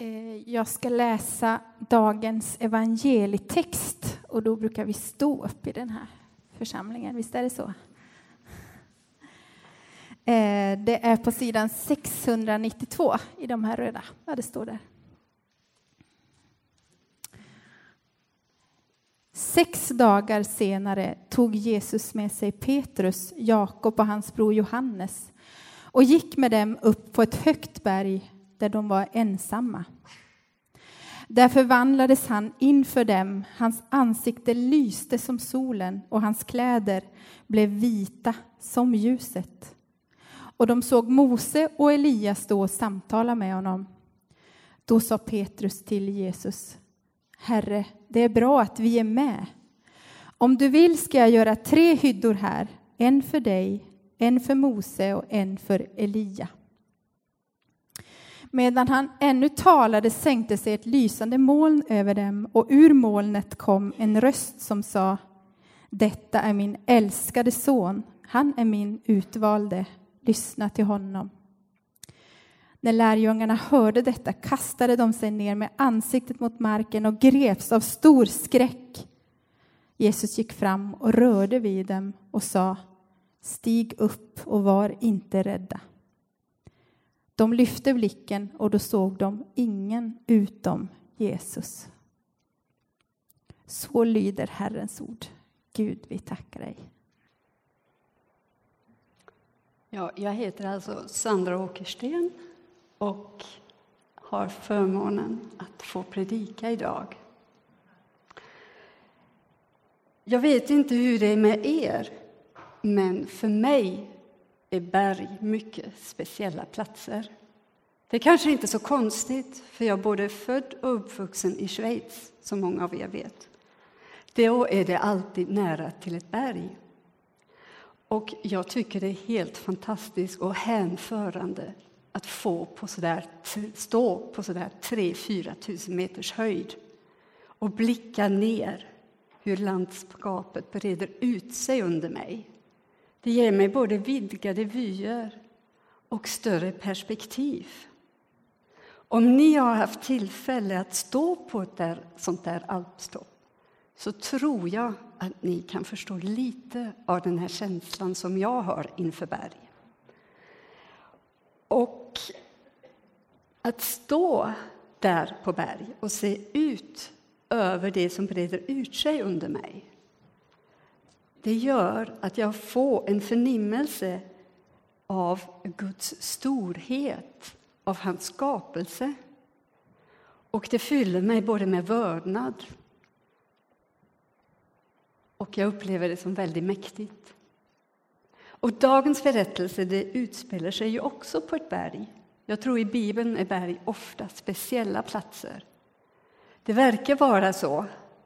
Eh, jag ska läsa dagens evangelietext och då brukar vi stå upp i den här församlingen. Visst är det så? Eh, det är på sidan 692 i de här röda. Ja, det står där. Sex dagar senare tog Jesus med sig Petrus, Jakob och hans bror Johannes och gick med dem upp på ett högt berg där de var ensamma. Där förvandlades han inför dem, hans ansikte lyste som solen och hans kläder blev vita som ljuset. Och de såg Mose och Elias stå och samtala med honom. Då sa Petrus till Jesus, Herre, det är bra att vi är med. Om du vill ska jag göra tre hyddor här, en för dig, en för Mose och en för Elia. Medan han ännu talade sänkte sig ett lysande moln över dem och ur molnet kom en röst som sa Detta är min älskade son, han är min utvalde, lyssna till honom. När lärjungarna hörde detta kastade de sig ner med ansiktet mot marken och greps av stor skräck. Jesus gick fram och rörde vid dem och sa Stig upp och var inte rädda. De lyfte blicken och då såg de ingen utom Jesus. Så lyder Herrens ord. Gud, vi tackar dig. Ja, jag heter alltså Sandra Åkersten och har förmånen att få predika idag. Jag vet inte hur det är med er, men för mig är berg mycket speciella platser. Det är kanske inte så konstigt, för jag är både född och uppvuxen i Schweiz, som många av er vet. Då är det alltid nära till ett berg. Och jag tycker det är helt fantastiskt och hänförande att få på så där, stå på så där 3-4 tusen meters höjd och blicka ner hur landskapet breder ut sig under mig. Det ger mig både vidgade vyer och större perspektiv. Om ni har haft tillfälle att stå på ett där, sånt där alpstopp så tror jag att ni kan förstå lite av den här känslan som jag har inför berg. Och att stå där på berg och se ut över det som breder ut sig under mig det gör att jag får en förnimmelse av Guds storhet, av hans skapelse. Och det fyller mig både med vördnad och jag upplever det som väldigt mäktigt. Och dagens berättelse det utspelar sig ju också på ett berg. Jag tror i Bibeln är berg ofta speciella platser. Det verkar vara så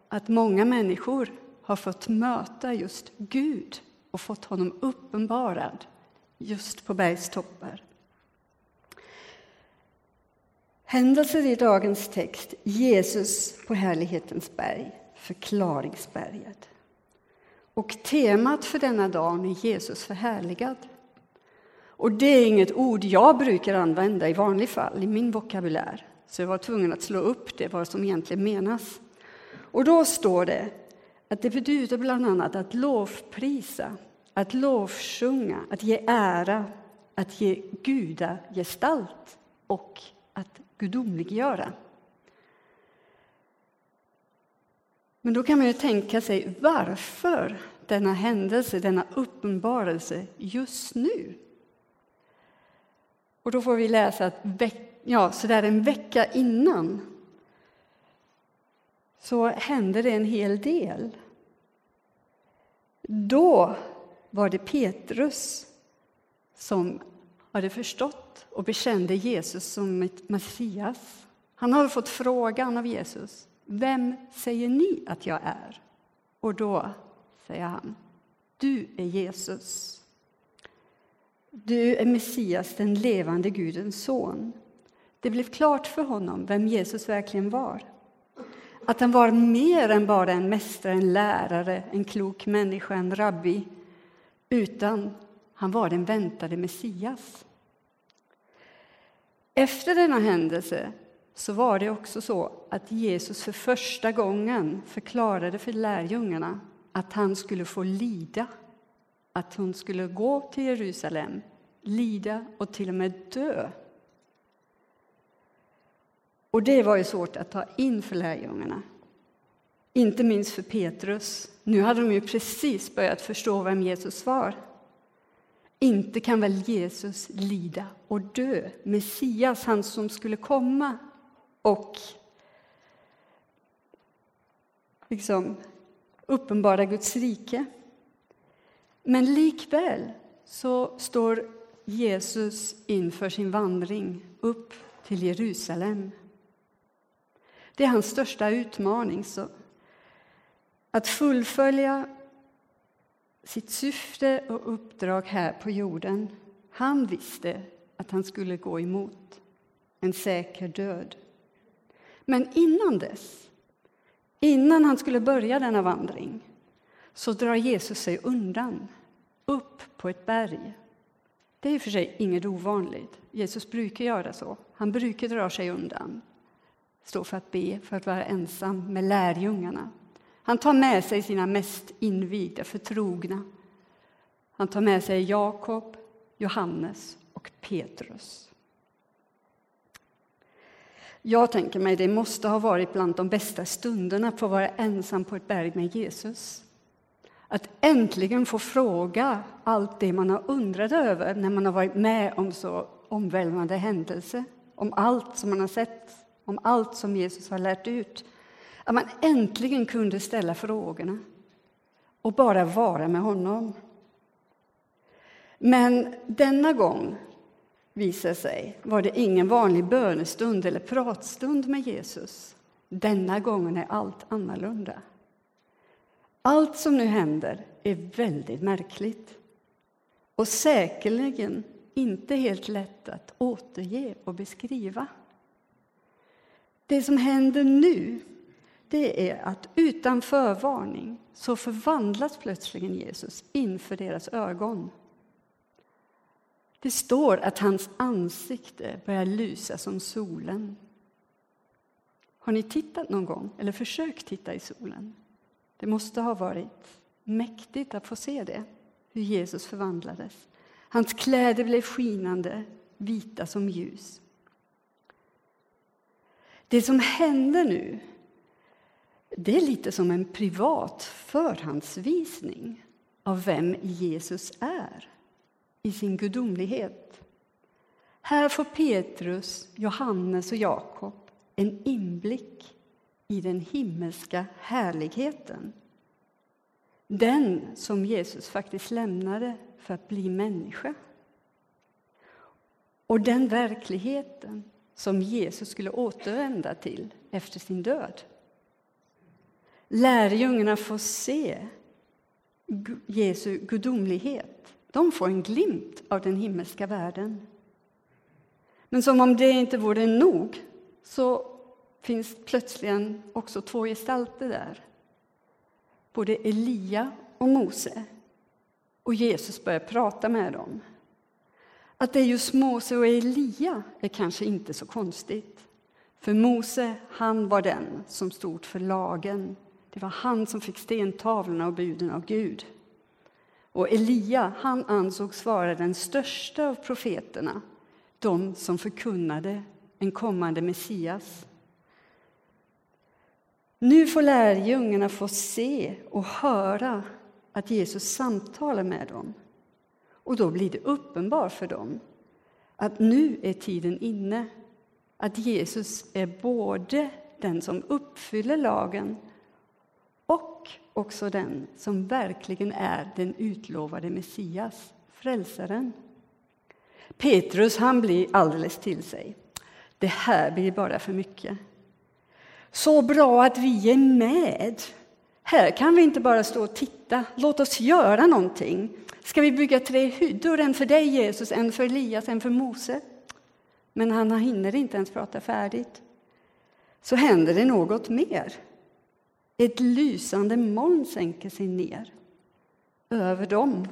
att många människor har fått möta just Gud och fått honom uppenbarad just på bergstoppar. Händelser i dagens text, Jesus på härlighetens berg, förklaringsberget. Och temat för denna dag är Jesus förhärligad. Och det är inget ord jag brukar använda i vanlig fall i min vokabulär. Så jag var tvungen att slå upp det, vad som egentligen menas. Och då står det att det betyder bland annat att lovprisa, att lovsjunga, att ge ära, att ge gudagestalt och att gudomliggöra. Men då kan man ju tänka sig varför denna händelse, denna uppenbarelse just nu? Och då får vi läsa att ja, så där en vecka innan så hände det en hel del. Då var det Petrus som hade förstått och bekände Jesus som ett Messias. Han hade fått frågan av Jesus vem säger ni att jag är? Och då säger han, du är Jesus. Du är Messias, den levande Gudens son. Det blev klart för honom vem Jesus verkligen var. Att han var mer än bara en mästare, en lärare, en klok människa, en rabbi. Utan han var den väntade Messias. Efter denna händelse så var det också så att Jesus för första gången förklarade för lärjungarna att han skulle få lida, att hon skulle gå till Jerusalem, lida och till och med dö. Och det var ju svårt att ta in för lärjungarna. Inte minst för Petrus. Nu hade de ju precis börjat förstå vem Jesus var. Inte kan väl Jesus lida och dö, Messias, han som skulle komma och liksom uppenbara Guds rike. Men likväl så står Jesus inför sin vandring upp till Jerusalem. Det är hans största utmaning. Så att fullfölja sitt syfte och uppdrag här på jorden. Han visste att han skulle gå emot en säker död. Men innan dess, innan han skulle börja denna vandring, så drar Jesus sig undan, upp på ett berg. Det är i och för sig inget ovanligt. Jesus brukar göra så. Han brukar dra sig undan, står för att be, för att vara ensam med lärjungarna. Han tar med sig sina mest invigda, förtrogna. Han tar med sig Jakob, Johannes och Petrus. Jag tänker mig det måste ha varit bland de bästa stunderna att få vara ensam på ett berg med Jesus. Att äntligen få fråga allt det man har undrat över när man har varit med om så omvälvande händelser, om allt som man har sett, om allt som Jesus har lärt ut. Att man äntligen kunde ställa frågorna och bara vara med honom. Men denna gång visar sig var det ingen vanlig bönestund eller pratstund med Jesus. Denna gången är allt annorlunda. Allt som nu händer är väldigt märkligt och säkerligen inte helt lätt att återge och beskriva. Det som händer nu det är att utan förvarning så förvandlas plötsligen Jesus inför deras ögon. Det står att hans ansikte börjar lysa som solen. Har ni tittat någon gång, eller försökt titta i solen? Det måste ha varit mäktigt att få se det, hur Jesus förvandlades. Hans kläder blev skinande, vita som ljus. Det som händer nu det är lite som en privat förhandsvisning av vem Jesus är i sin gudomlighet. Här får Petrus, Johannes och Jakob en inblick i den himmelska härligheten. Den som Jesus faktiskt lämnade för att bli människa. Och den verkligheten som Jesus skulle återvända till efter sin död. Lärjungarna får se Jesu gudomlighet. De får en glimt av den himmelska världen. Men som om det inte vore nog så finns plötsligen också två gestalter där. Både Elia och Mose. Och Jesus börjar prata med dem. Att det är just Mose och Elia är kanske inte så konstigt. För Mose, han var den som stod för lagen det var han som fick stentavlorna och buden av Gud. Och Elia han ansågs vara den största av profeterna, de som förkunnade en kommande Messias. Nu får lärjungarna få se och höra att Jesus samtalar med dem. Och då blir det uppenbart för dem att nu är tiden inne. Att Jesus är både den som uppfyller lagen och också den som verkligen är den utlovade Messias, frälsaren. Petrus han blir alldeles till sig. Det här blir bara för mycket. Så bra att vi är med. Här kan vi inte bara stå och titta. Låt oss göra någonting. Ska vi bygga tre hyddor, en för dig Jesus, en för Elias, en för Mose? Men han hinner inte ens prata färdigt. Så händer det något mer. Ett lysande moln sänker sig ner över dem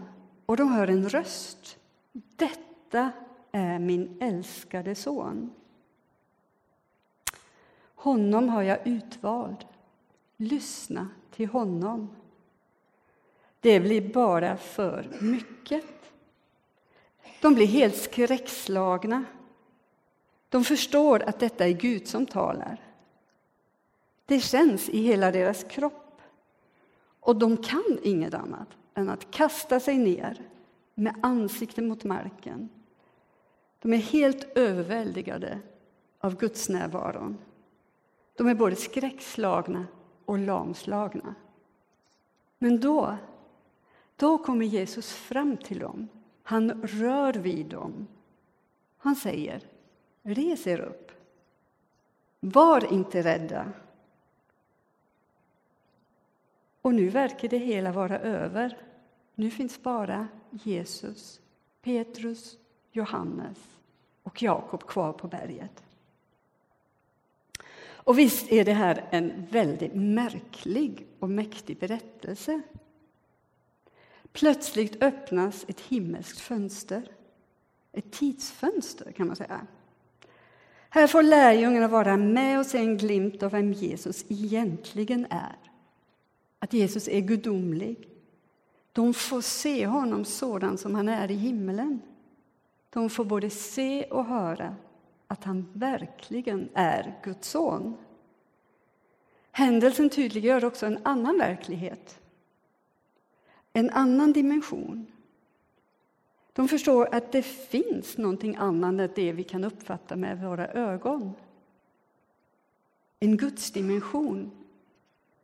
och de hör en röst. Detta är min älskade son. Honom har jag utvald. Lyssna till honom. Det blir bara för mycket. De blir helt skräckslagna. De förstår att detta är Gud som talar. Det känns i hela deras kropp. Och de kan inget annat än att kasta sig ner med ansiktet mot marken. De är helt överväldigade av Guds närvaron. De är både skräckslagna och lamslagna. Men då, då kommer Jesus fram till dem. Han rör vid dem. Han säger, res er upp. Var inte rädda. Och nu verkar det hela vara över. Nu finns bara Jesus, Petrus, Johannes och Jakob kvar på berget. Och visst är det här en väldigt märklig och mäktig berättelse. Plötsligt öppnas ett himmelskt fönster. Ett tidsfönster, kan man säga. Här får lärjungarna vara med och se en glimt av vem Jesus egentligen är. Att Jesus är gudomlig. De får se honom sådan som han är i himmelen. De får både se och höra att han verkligen är Guds son. Händelsen tydliggör också en annan verklighet, en annan dimension. De förstår att det finns någonting annat än det vi kan uppfatta med våra ögon. En gudsdimension.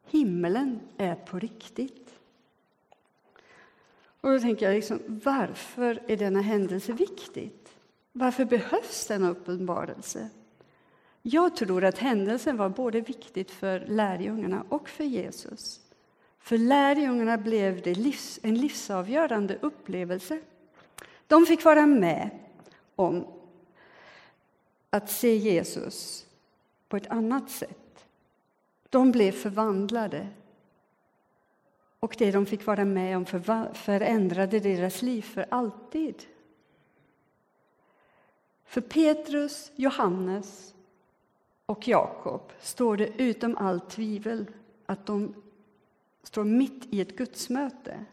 Himmelen är på riktigt. Och då tänker jag, liksom, varför är denna händelse viktig? Varför behövs denna uppenbarelse? Jag tror att händelsen var både viktig för lärjungarna och för Jesus. För lärjungarna blev det livs, en livsavgörande upplevelse. De fick vara med om att se Jesus på ett annat sätt. De blev förvandlade. Och det de fick vara med om förändrade deras liv för alltid. För Petrus, Johannes och Jakob står det utom allt tvivel att de står mitt i ett gudsmöte.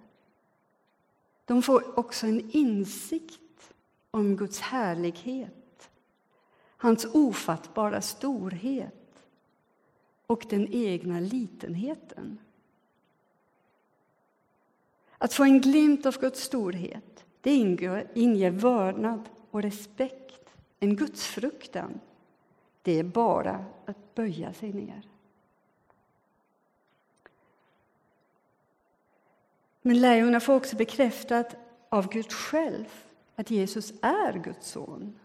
De får också en insikt om Guds härlighet, hans ofattbara storhet och den egna litenheten. Att få en glimt av Guds storhet det inger vördnad och respekt en gudsfruktan, det är bara att böja sig ner. Men lärjungarna får också bekräftat av Gud själv att Jesus är Guds son.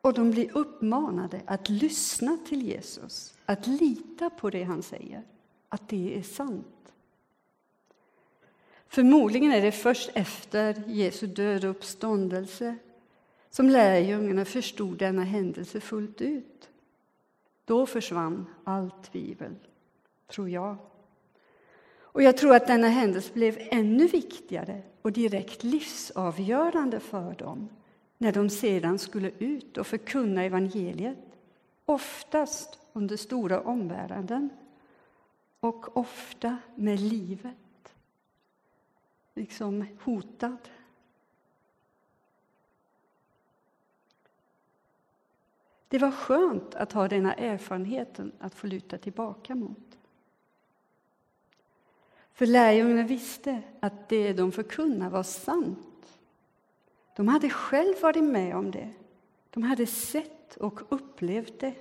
Och de blir uppmanade att lyssna till Jesus, att lita på det han säger, att det är sant. Förmodligen är det först efter Jesu död och uppståndelse som lärjungarna förstod denna händelse fullt ut. Då försvann allt tvivel, tror jag. Och jag tror att denna händelse blev ännu viktigare och direkt livsavgörande för dem när de sedan skulle ut och förkunna evangeliet, oftast under stora ombäranden och ofta med livet liksom hotad. Det var skönt att ha denna erfarenheten att få luta tillbaka mot. För lärjungarna visste att det de förkunnade var sant. De hade själv varit med om det. De hade sett och upplevt det.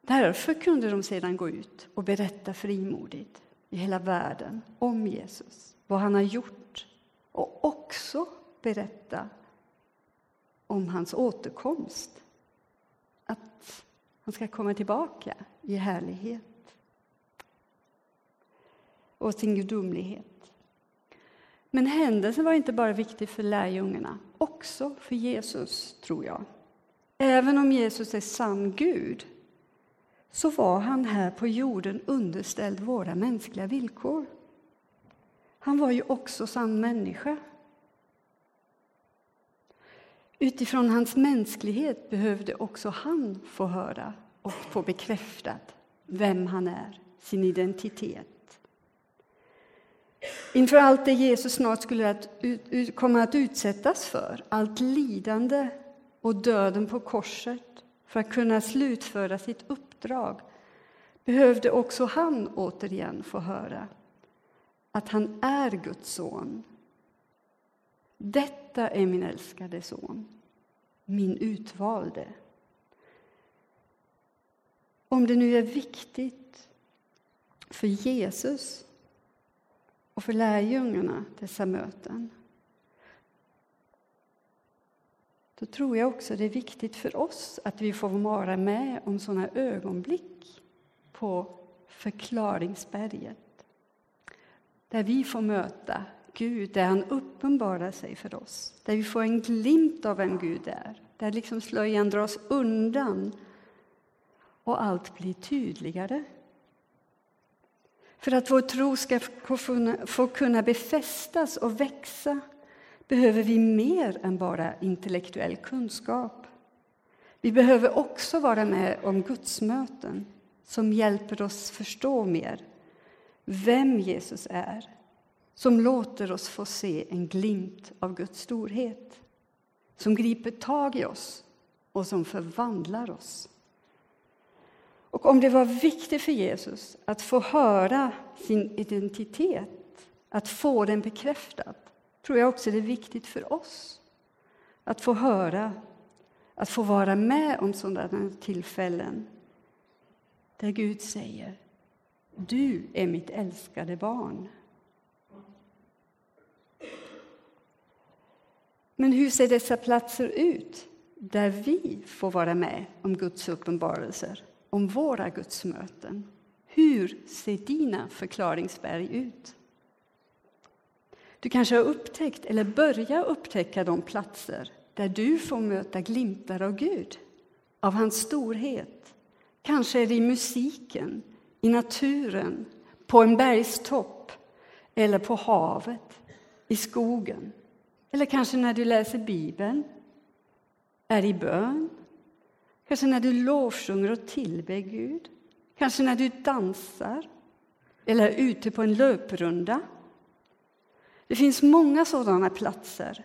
Därför kunde de sedan gå ut och berätta frimodigt i hela världen om Jesus, vad han har gjort och också berätta om hans återkomst. Att han ska komma tillbaka i härlighet och sin gudomlighet. Men händelsen var inte bara viktig för lärjungarna, också för Jesus, tror jag. Även om Jesus är sann Gud så var han här på jorden underställd våra mänskliga villkor. Han var ju också sann människa. Utifrån hans mänsklighet behövde också han få höra och få bekräftat vem han är, sin identitet. Inför allt det Jesus snart skulle att, ut, komma att utsättas för, allt lidande och döden på korset för att kunna slutföra sitt uppdrag behövde också han återigen få höra att han är Guds son. Detta är min älskade son, min utvalde. Om det nu är viktigt för Jesus och för lärjungarna, dessa möten då tror jag också det är viktigt för oss att vi får vara med om sådana ögonblick på förklaringsberget där vi får möta Gud, där han uppenbarar sig för oss. Där vi får en glimt av vem Gud är. Där liksom slöjan dras undan och allt blir tydligare. För att vår tro ska få kunna befästas och växa behöver vi mer än bara intellektuell kunskap. Vi behöver också vara med om gudsmöten som hjälper oss förstå mer vem Jesus är som låter oss få se en glimt av Guds storhet som griper tag i oss och som förvandlar oss. Och om det var viktigt för Jesus att få höra sin identitet, att få den bekräftad tror jag också det är viktigt för oss att få höra, att få vara med om sådana tillfällen där Gud säger Du är mitt älskade barn. Men hur ser dessa platser ut där vi får vara med om Guds uppenbarelser, om våra gudsmöten? Hur ser dina förklaringsberg ut? Du kanske har upptäckt, eller börjar upptäcka, de platser där du får möta glimtar av Gud, av hans storhet. Kanske är det i musiken, i naturen, på en bergstopp eller på havet, i skogen. Eller kanske när du läser Bibeln, är i bön. Kanske när du lovsjunger och tillber Gud. Kanske när du dansar eller är ute på en löprunda. Det finns många sådana platser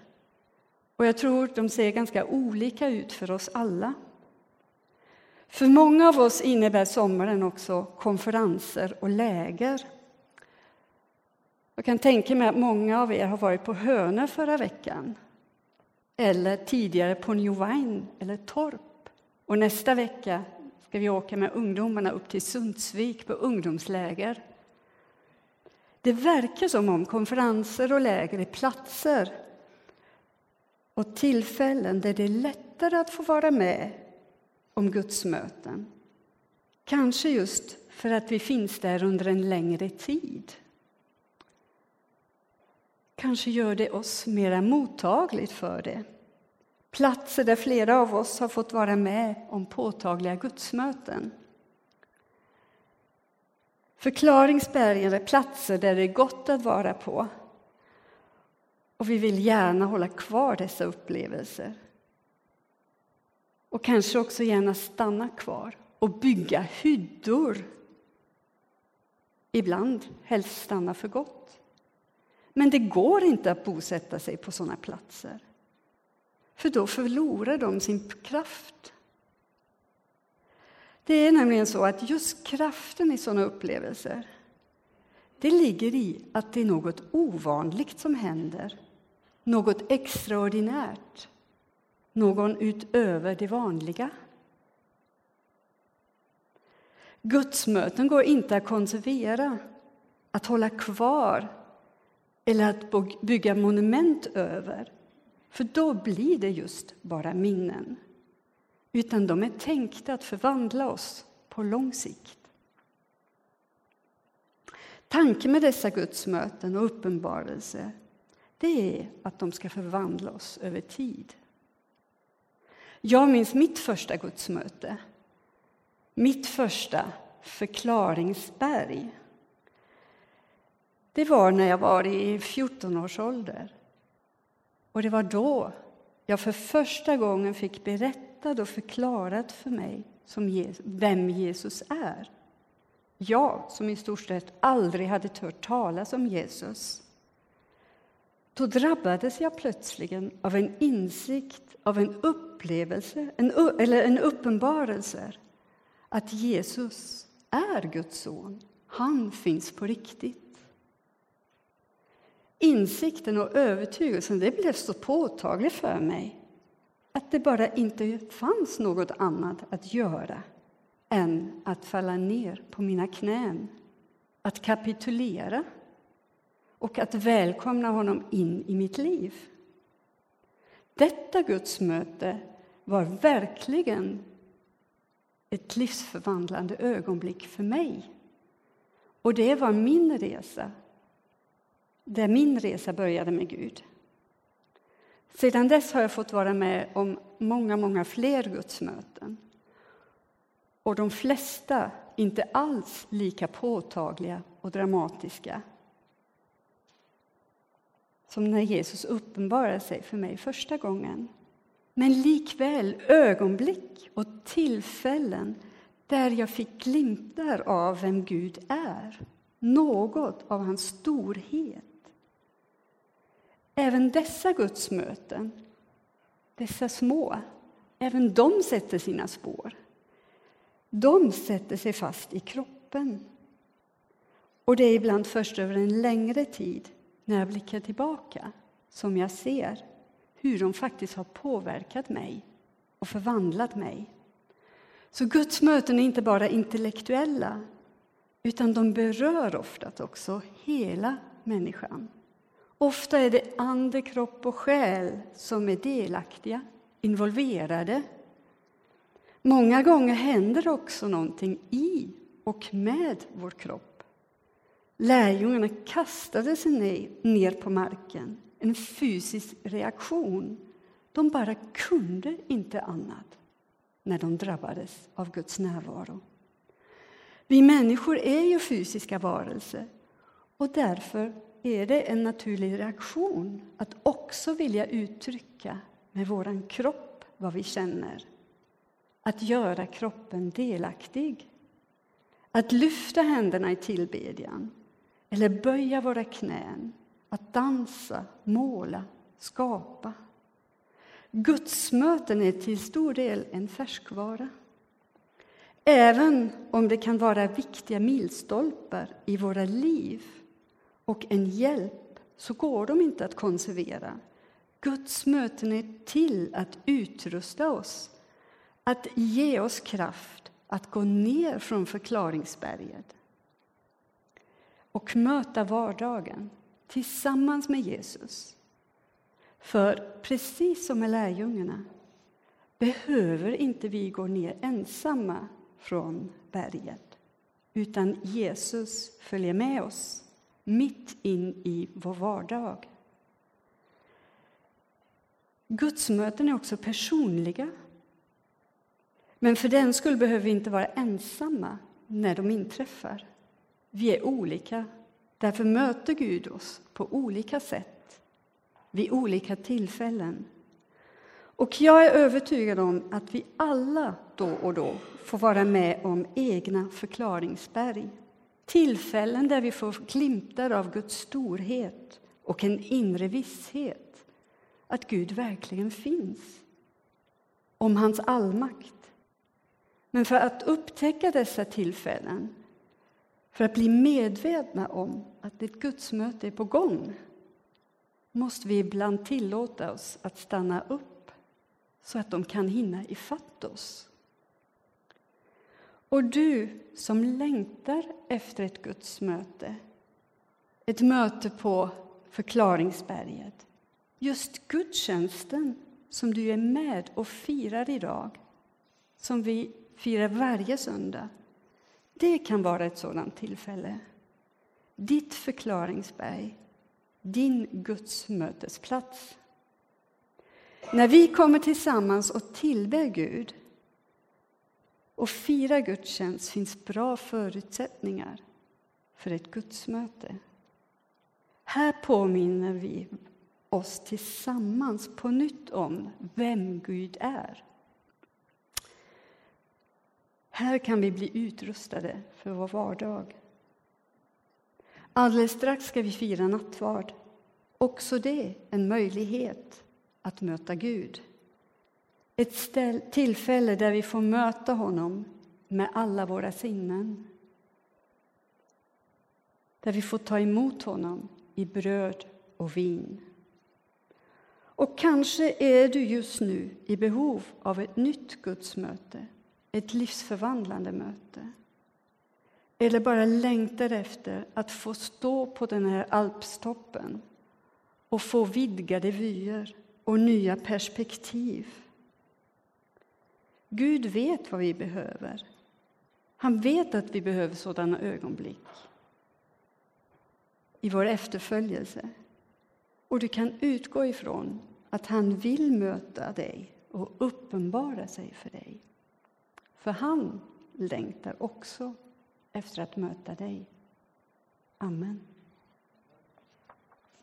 och jag tror de ser ganska olika ut för oss alla. För många av oss innebär sommaren också konferenser och läger. Jag kan tänka mig att många av er har varit på Hönö förra veckan eller tidigare på New Wine eller Torp. Och nästa vecka ska vi åka med ungdomarna upp till Sundsvik på ungdomsläger. Det verkar som om konferenser och läger är platser och tillfällen där det är lättare att få vara med om Guds möten. Kanske just för att vi finns där under en längre tid. Kanske gör det oss mera mottagligt för det. Platser där flera av oss har fått vara med om påtagliga gudsmöten. Förklaringsbergen är platser där det är gott att vara på. Och vi vill gärna hålla kvar dessa upplevelser. Och kanske också gärna stanna kvar och bygga hyddor. Ibland helst stanna för gott. Men det går inte att bosätta sig på sådana platser. För då förlorar de sin kraft. Det är nämligen så att just kraften i sådana upplevelser det ligger i att det är något ovanligt som händer, något extraordinärt, någon utöver det vanliga. Gudsmöten går inte att konservera, att hålla kvar eller att bygga monument över, för då blir det just bara minnen utan de är tänkta att förvandla oss på lång sikt. Tanken med dessa gudsmöten och uppenbarelser det är att de ska förvandla oss över tid. Jag minns mitt första gudsmöte, mitt första förklaringsberg. Det var när jag var i 14 års ålder. Och det var då jag för första gången fick berättat och förklarat för mig som vem Jesus är. Jag, som i stort sett aldrig hade hört talas om Jesus. Då drabbades jag plötsligen av en insikt, av en upplevelse, en, eller en uppenbarelse att Jesus är Guds son. Han finns på riktigt. Insikten och övertygelsen det blev så påtaglig för mig att det bara inte fanns något annat att göra än att falla ner på mina knän, att kapitulera och att välkomna honom in i mitt liv. Detta gudsmöte var verkligen ett livsförvandlande ögonblick för mig. Och det var min resa, där min resa började med Gud. Sedan dess har jag fått vara med om många, många fler gudsmöten. Och de flesta inte alls lika påtagliga och dramatiska som när Jesus uppenbarade sig för mig första gången. Men likväl ögonblick och tillfällen där jag fick glimtar av vem Gud är, något av hans storhet. Även dessa gudsmöten, dessa små, även de sätter sina spår. De sätter sig fast i kroppen. Och det är ibland först över en längre tid, när jag blickar tillbaka, som jag ser hur de faktiskt har påverkat mig och förvandlat mig. Så Guds möten är inte bara intellektuella, utan de berör ofta också hela människan. Ofta är det ande, kropp och själ som är delaktiga, involverade. Många gånger händer också någonting i och med vår kropp. Lärjungarna kastade sig ner på marken, en fysisk reaktion. De bara kunde inte annat när de drabbades av Guds närvaro. Vi människor är ju fysiska varelser och därför är det en naturlig reaktion att också vilja uttrycka med vår kropp vad vi känner. Att göra kroppen delaktig. Att lyfta händerna i tillbedjan eller böja våra knän. Att dansa, måla, skapa. Gudsmöten är till stor del en färskvara. Även om det kan vara viktiga milstolpar i våra liv och en hjälp så går de inte att konservera. Guds möten är till att utrusta oss, att ge oss kraft att gå ner från förklaringsberget och möta vardagen tillsammans med Jesus. För precis som med lärjungarna behöver inte vi gå ner ensamma från berget utan Jesus följer med oss mitt in i vår vardag. Gudsmöten är också personliga. Men för den skull behöver vi inte vara ensamma när de inträffar. Vi är olika. Därför möter Gud oss på olika sätt vid olika tillfällen. Och jag är övertygad om att vi alla då och då får vara med om egna förklaringsberg. Tillfällen där vi får glimtar av Guds storhet och en inre visshet att Gud verkligen finns. Om hans allmakt. Men för att upptäcka dessa tillfällen, för att bli medvetna om att ett gudsmöte är på gång måste vi ibland tillåta oss att stanna upp så att de kan hinna ifatt oss. Och du som längtar efter ett Guds möte, ett möte på förklaringsberget, just gudstjänsten som du är med och firar idag, som vi firar varje söndag, det kan vara ett sådant tillfälle. Ditt förklaringsberg, din gudsmötesplats. När vi kommer tillsammans och tillber Gud och fira gudstjänst finns bra förutsättningar för ett gudsmöte. Här påminner vi oss tillsammans på nytt om vem Gud är. Här kan vi bli utrustade för vår vardag. Alldeles strax ska vi fira nattvard. Också det en möjlighet att möta Gud. Ett ställ, tillfälle där vi får möta honom med alla våra sinnen. Där vi får ta emot honom i bröd och vin. Och kanske är du just nu i behov av ett nytt gudsmöte, ett livsförvandlande möte. Eller bara längtar efter att få stå på den här alpstoppen och få vidgade vyer och nya perspektiv. Gud vet vad vi behöver. Han vet att vi behöver sådana ögonblick i vår efterföljelse. Och du kan utgå ifrån att han vill möta dig och uppenbara sig för dig. För han längtar också efter att möta dig. Amen.